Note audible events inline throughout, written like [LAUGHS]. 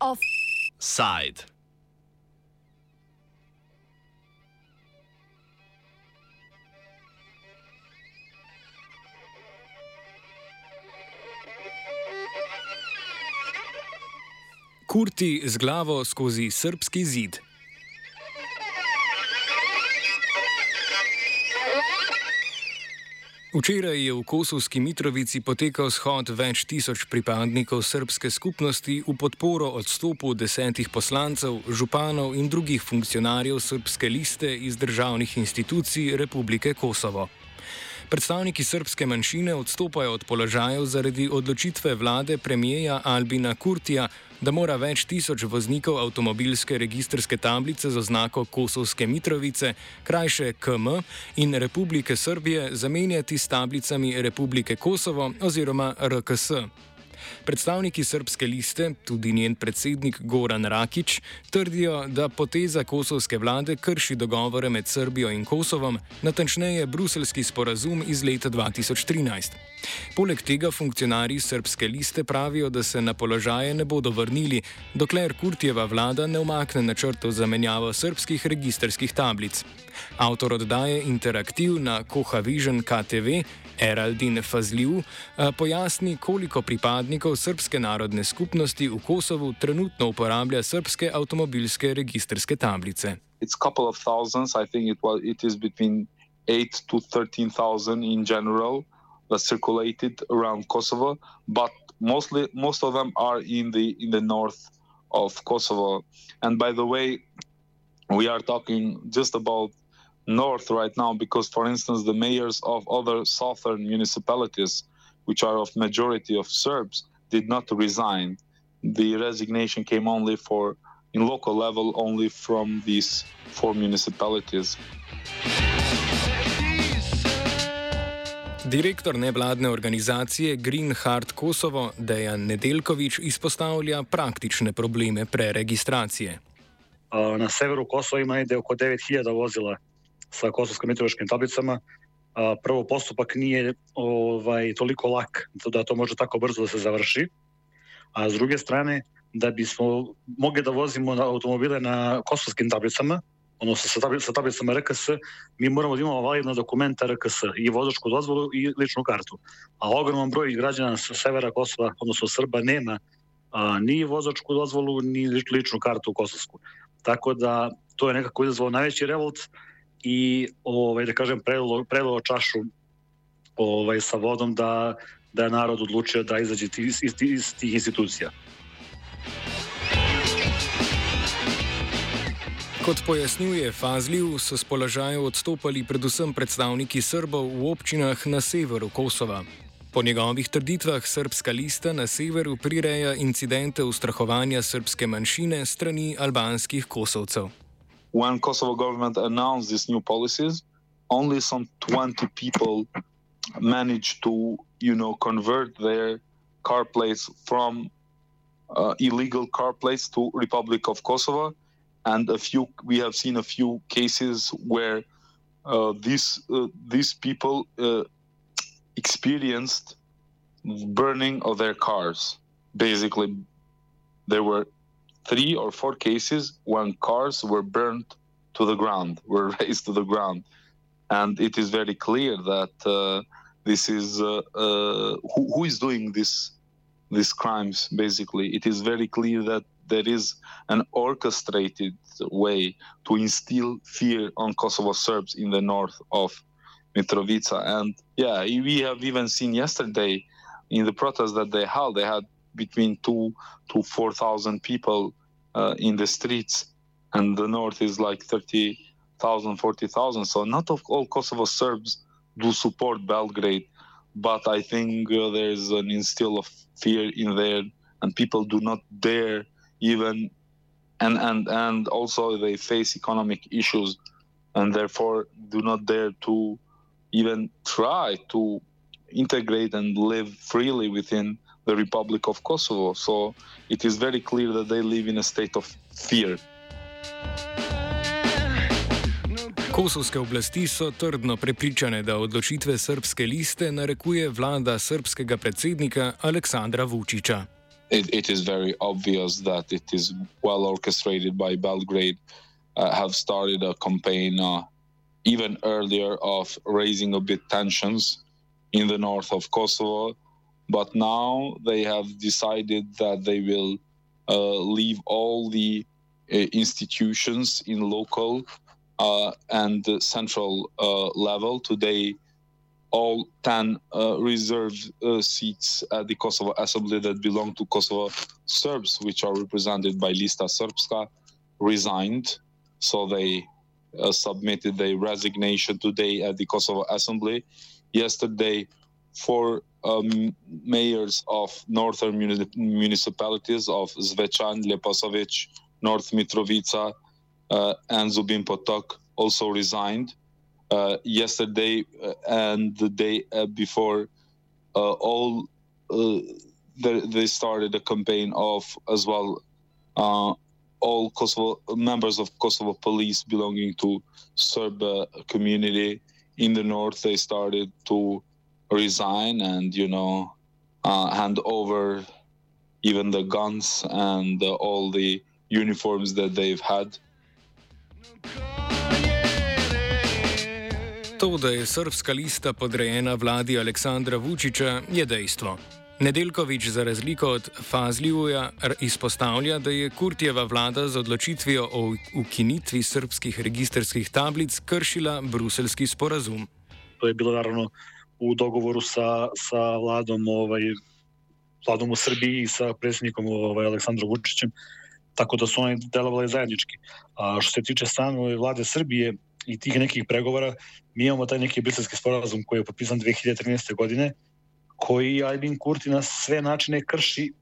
Offside. Kurti z glavo skozi srpski zid. Včeraj je v Kosovski Mitrovici potekal shod več tisoč pripadnikov srpske skupnosti v podporo odstopu desetih poslancev, županov in drugih funkcionarjev srpske liste iz državnih institucij Republike Kosovo. Predstavniki srpske manjšine odstopajo od položajev zaradi odločitve vlade premijeja Albina Kurtija, da mora več tisoč voznikov avtomobilske registrske tablice z oznako Kosovske Mitrovice, krajše KM in Republike Srbije zamenjati s tablicami Republike Kosovo oziroma RKS. Predstavniki srpske liste, tudi njen predsednik Goran Rakič, trdijo, da poteza kosovske vlade krši dogovore med Srbijo in Kosovom, natančneje bruselski sporazum iz leta 2013. Poleg tega funkcionarji srpske liste pravijo, da se na položaje ne bodo vrnili, dokler Kurtjeva vlada ne umakne načrtov za menjavo srpskih registrskih tablic. Avtor oddaje Interaktiv na Koha Vision KTV Eraldin Fazliv eh, pojasni, koliko pripadnikov srpske narodne skupnosti v Kosovu trenutno uporablja srpske avtomobilske registrske tablice. It's a couple of thousands. I think it was. It is between eight to thirteen thousand in general that circulated around Kosovo, but mostly most of them are in the in the north of Kosovo. And by the way, we are talking just about north right now because, for instance, the mayors of other southern municipalities, which are of majority of Serbs, did not resign. The resignation came only for in local level only from these four municipalities. Direktor nevladne organizacije Green Heart Kosovo Dejan Nedeljkovič izpostavlja praktične probleme preregistracije. Na severu Kosova ima ide oko 9000 vozila sa kosovskim meteorološkim tablicama. A, prvo, postupak nije ovaj, toliko lak da to može tako brzo da se završi. A s druge strane, da bismo mogli da vozimo na automobile na kosovskim tablicama, odnosno sa, tablic, sa tablicama RKS, mi moramo da imamo validna dokumenta RKS i vozačku dozvolu i ličnu kartu. A ogroman broj građana sa severa Kosova, odnosno Srba, nema a, ni vozačku dozvolu, ni ličnu kartu kosovsku. Tako da to je nekako izazvalo najveći revolt i ovaj, da kažem prelilo, prelilo čašu ovaj, sa vodom da, da je narod odlučio da izađe iz, iz, iz tih institucija. Kot pojasnjuje Fazljiv, so z položajev odstopali predvsem predstavniki Srbov v občinah na severu Kosova. Po njegovih trditvah srpska lista na severu prireja incidente ustrahovanja srpske manjšine strani albanskih kosovcev. When Kosovo government announced these new policies, only some 20 people managed to, you know, convert their car plates from uh, illegal car plates to Republic of Kosovo, and a few we have seen a few cases where uh, these uh, these people uh, experienced burning of their cars. Basically, they were three or four cases when cars were burned to the ground, [LAUGHS] were razed to the ground, and it is very clear that uh, this is uh, uh, who, who is doing this these crimes. Basically, it is very clear that there is an orchestrated way to instill fear on Kosovo Serbs in the north of Mitrovica, and yeah, we have even seen yesterday in the protests that they held, they had between two to four thousand people uh, in the streets, and the north is like 30,000, 40,000. So not of all Kosovo Serbs do support Belgrade, but I think uh, there's an instill of fear in there, and people do not dare even, and and and also they face economic issues, and therefore do not dare to even try to integrate and live freely within the Republic of Kosovo. So it is very clear that they live in a state of fear. Kosovske oblasti so trdno prepričane, da odločitve srpske liste narekuje vlada srpskega predsednika Aleksandra Vučiča. It, it is very obvious that it is well orchestrated by Belgrade, uh, have started a campaign uh, even earlier of raising a bit tensions in the north of Kosovo. But now they have decided that they will uh, leave all the uh, institutions in local uh, and central level. Today, all 10 uh, reserved uh, seats at the Kosovo Assembly that belong to Kosovo Serbs, which are represented by Lista Srpska, resigned. So they uh, submitted their resignation today at the Kosovo Assembly. Yesterday, four um, mayors of northern muni- municipalities of Zvečan, Leposovic, North Mitrovica, uh, and Zubin Potok also resigned. Uh, yesterday uh, and the day uh, before, uh, all they, they started a campaign of as well all Kosovo members of Kosovo police belonging to Serb community in the north. They started to resign and you know uh, hand over even the guns and uh, all the uniforms that they've had. To, da je srpska lista podrejena vladi Aleksandra Vučiča, je dejstvo. Nedeljkovič za razliko od Fazlijuja izpostavlja, da je Kurtjeva vlada z odločitvijo o ukinitvi srpskih registrskih tablic kršila bruselski sporazum. To je bilo naravno v dogovoru sa, sa vladom, ovaj, vladom u Srbiji i sa predsjednikom ovaj, Aleksandrom Vučićem, tako da su oni delovali zajednički. A što se tiče strane vlade Srbije i tih nekih pregovora, mi imamo taj neki briselski sporazum koji je potpisan 2013. godine, koji Albin Kurti na sve načine krši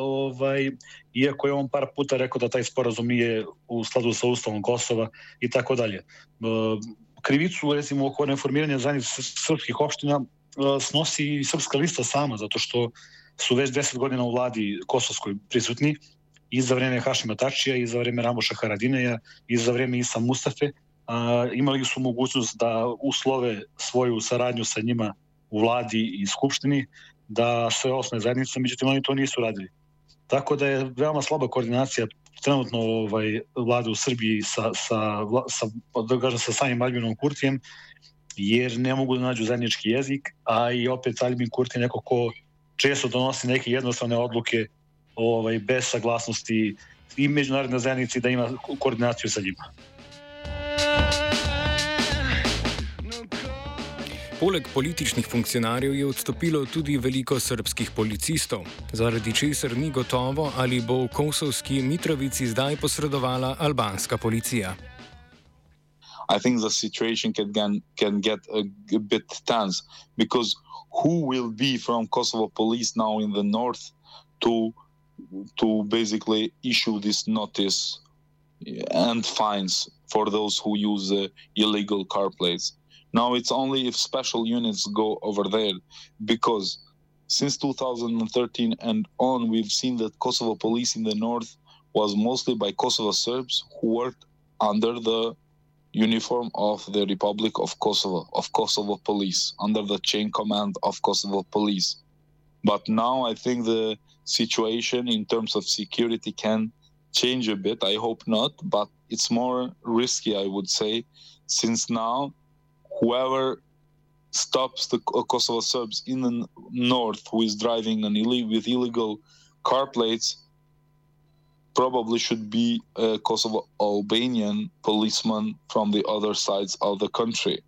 ovaj, iako je on par puta rekao da taj sporazum nije u skladu sa ustavom Kosova i tako dalje. Krivicu, recimo, oko reformiranja zajednice srpskih opština snosi i srpska lista sama, zato što su već deset godina u vladi kosovskoj prisutni i za vreme Hašima Tačija, i za vreme Ramoša Haradineja, i za vreme Isa Mustafe, a, imali su mogućnost da uslove svoju saradnju sa njima u vladi i skupštini, da se osnoje zajednica, međutim oni to nisu radili. Tako da je veoma slaba koordinacija trenutno ovaj, vlade u Srbiji sa, sa, sa, da kažem, sa samim Albinom Kurtijem, jer ne mogu da nađu zajednički jezik, a i opet Albin Kurti neko ko često donosi neke jednostavne odluke ovaj, bez saglasnosti i međunarodne zajednice da ima koordinaciju sa njima. Poleg političnih funkcionarjev je odstopilo tudi veliko srpskih policistov, zaradi česar ni gotovo, ali bo v Kosovski Mitrovici zdaj posredovala albanska policija. I think the situation can, can, can get a, a bit tense because who will be from Kosovo police now in the north to to basically issue this notice and fines for those who use uh, illegal car plates? Now it's only if special units go over there because since 2013 and on, we've seen that Kosovo police in the north was mostly by Kosovo Serbs who worked under the uniform of the Republic of Kosovo, of Kosovo police, under the chain command of Kosovo police. But now I think the situation in terms of security can change a bit. I hope not, but it's more risky, I would say, since now whoever stops the Kosovo Serbs in the north who is driving an Ill- with illegal car plates probably should be a Kosovo Albanian policeman from the other sides of the country.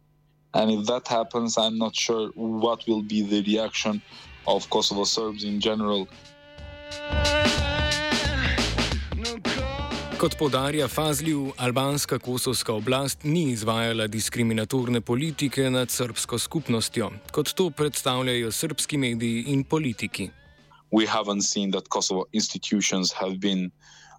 And if that happens, I'm not sure what will be the reaction of Kosovo Serbs in general. Kot podarja Fazljiv, albanska kosovska oblast ni izvajala diskriminatorne politike nad srpsko skupnostjo, kot to predstavljajo srpski mediji in politiki. We haven't seen that Kosovo institutions have been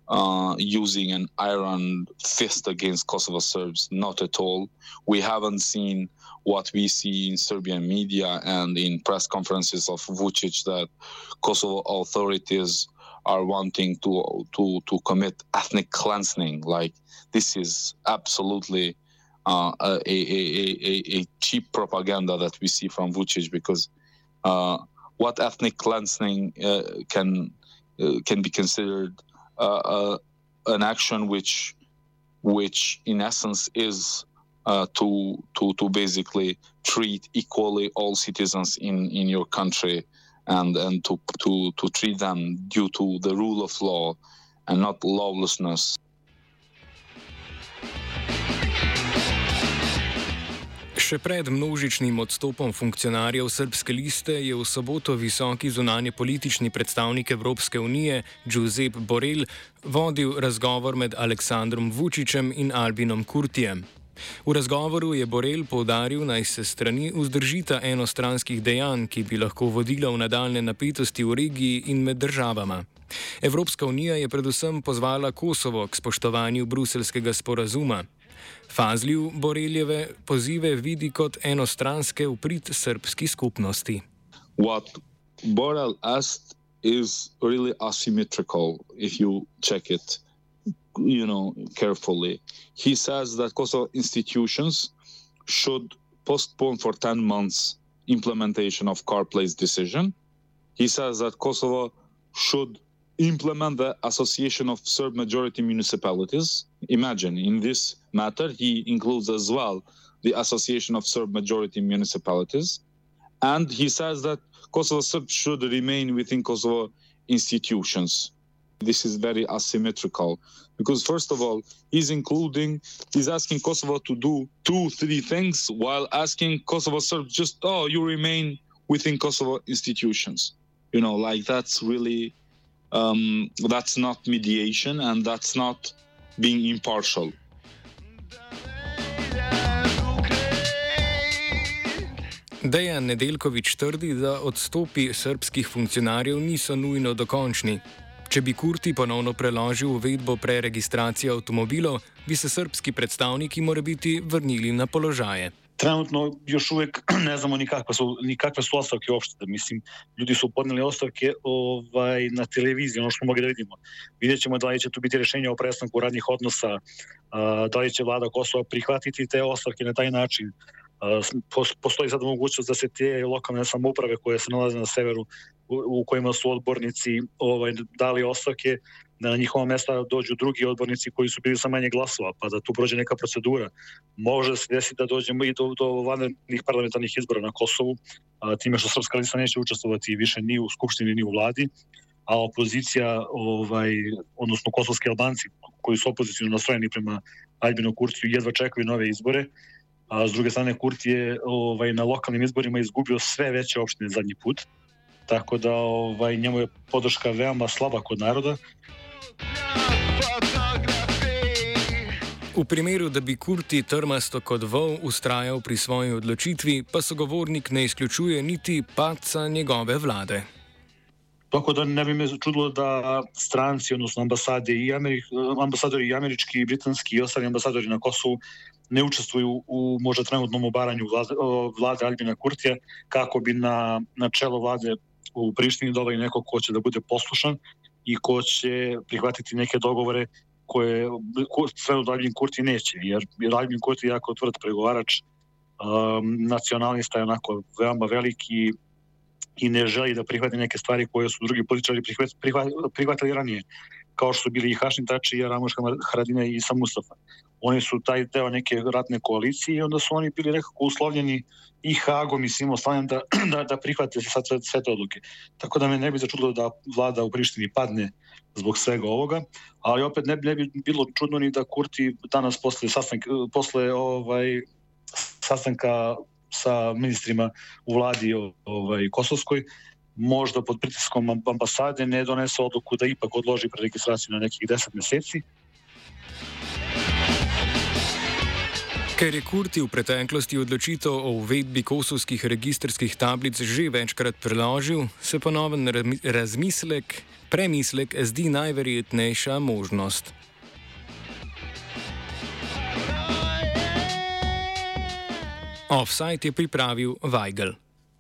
uh, using an iron fist against Kosovo Serbs. Not at all. We haven't seen what we see in Serbian media and in press conferences of Vucic that Kosovo authorities are wanting to to to commit ethnic cleansing. Like this is absolutely uh, a, a, a, a, cheap propaganda that we see from Vucic because uh, what ethnic cleansing uh, can uh, can be considered uh, uh, an action which which in essence is to to to basically treat equally all citizens in in your country and and to to to treat them due to the rule of law and not lawlessness Še pred množičnim odstopom funkcionarjev srpske liste je v soboto visoki zunanje politični predstavnik Evropske unije Giuseppe Borrell vodil razgovor med Aleksandrom Vučićem in Albinom Kurtijem. V razgovoru je Borel povdaril, naj se strani vzdržita enostranskih dejanj, ki bi lahko vodila v nadaljne napetosti v regiji in med državama. Evropska unija je predvsem pozvala Kosovo k spoštovanju bruselskega sporazuma. Fazljiv Boreljeve pozive vidi kot enostranske uprit srpski skupnosti. What Borel asked is really asymmetrical if you check it you know carefully he says that Kosovo institutions should postpone for 10 months implementation of CarPlay's decision he says that Kosovo should implement the Association of Serb Majority Municipalities. Imagine, in this matter, he includes as well the Association of Serb Majority Municipalities. And he says that Kosovo Serbs should remain within Kosovo institutions. This is very asymmetrical because, first of all, he's including, he's asking Kosovo to do two, three things while asking Kosovo Serbs just, oh, you remain within Kosovo institutions. You know, like that's really um, that's not mediation and that's not being impartial. Dejan Nedeljkovič trdi, da odstopi srpskih funkcionarjev niso nujno dokončni. Če bi Kurti ponovno preložil uvedbo preregistracije avtomobilov, bi se srpski predstavniki morebiti vrnili na položaje. trenutno još uvek [CLEARS THROAT] ne znamo ni kakve su, ni kakve su ostavke uopšte. Mislim, ljudi su podneli ostavke ovaj, na televiziji, ono što mogli da vidimo. Vidjet ćemo da li će tu biti rešenje o prestanku radnih odnosa, da li će vlada Kosova prihvatiti te ostavke na taj način. Postoji sad mogućnost da se te lokalne samouprave koje se nalaze na severu u kojima su odbornici ovaj, dali ostavke, da na njihova mesta dođu drugi odbornici koji su bili sa manje glasova, pa da tu prođe neka procedura. Može se desiti da dođemo i do, do vanrednih parlamentarnih izbora na Kosovu, a, time što Srpska lista neće učestvovati više ni u Skupštini ni u vladi, a opozicija, ovaj, odnosno kosovski albanci koji su opozicijno nastrojeni prema Albinu Kurtiju jedva čekaju nove izbore, a s druge strane Kurti je ovaj, na lokalnim izborima izgubio sve veće opštine zadnji put, tako da ovaj, njemu je podrška veoma slaba kod naroda V primeru, da bi Kurti trmasto kot vol ustrajal pri svoji odločitvi, pa sogovornik ne izključuje niti paca njegove vlade. Tako da ne bi me čudilo da stranci, odnosno ambasade i Amerik, ambasadori i američki, i britanski i ostali ambasadori na Kosovu ne učestvuju u možda trenutnom obaranju vlade, vlade Albina Kurtija kako bi na, na čelo vlade u Prištini doveli neko ko će da bude poslušan i ko će prihvatiti neke dogovore koje sve od Albin Kurti neće, jer, jer Albin Kurti je jako tvrd pregovarač, um, nacionalista je onako veoma veliki i ne želi da prihvati neke stvari koje su drugi političari prihvat, prihvat, prihvatili ranije, kao što su bili i Hašin Tači i Ramoš Haradina i Isa Mustafa. Oni su taj deo neke ratne koalicije i onda su oni bili nekako uslovljeni i Hagom i svim ostalim da, [CLEARS THROAT] da, da prihvate sad sve, sve te odluke. Tako da me ne bi začudilo da vlada u Prištini padne zbog svega ovoga, ali opet ne, ne bi bilo čudno ni da Kurti danas posle, sastanka, posle ovaj, sastanka sa ministrima u vladi ovaj, Kosovskoj možda pod pritiskom ambasade ne donese odluku da ipak odloži preregistraciju na nekih 10 meseci, Ker je Kurti v preteklosti odločitev o uvedbi kosovskih registrskih tablic že večkrat preložil, se ponoven razmislek, premislek zdi najverjetnejša možnost. Offside je pripravil Weigel.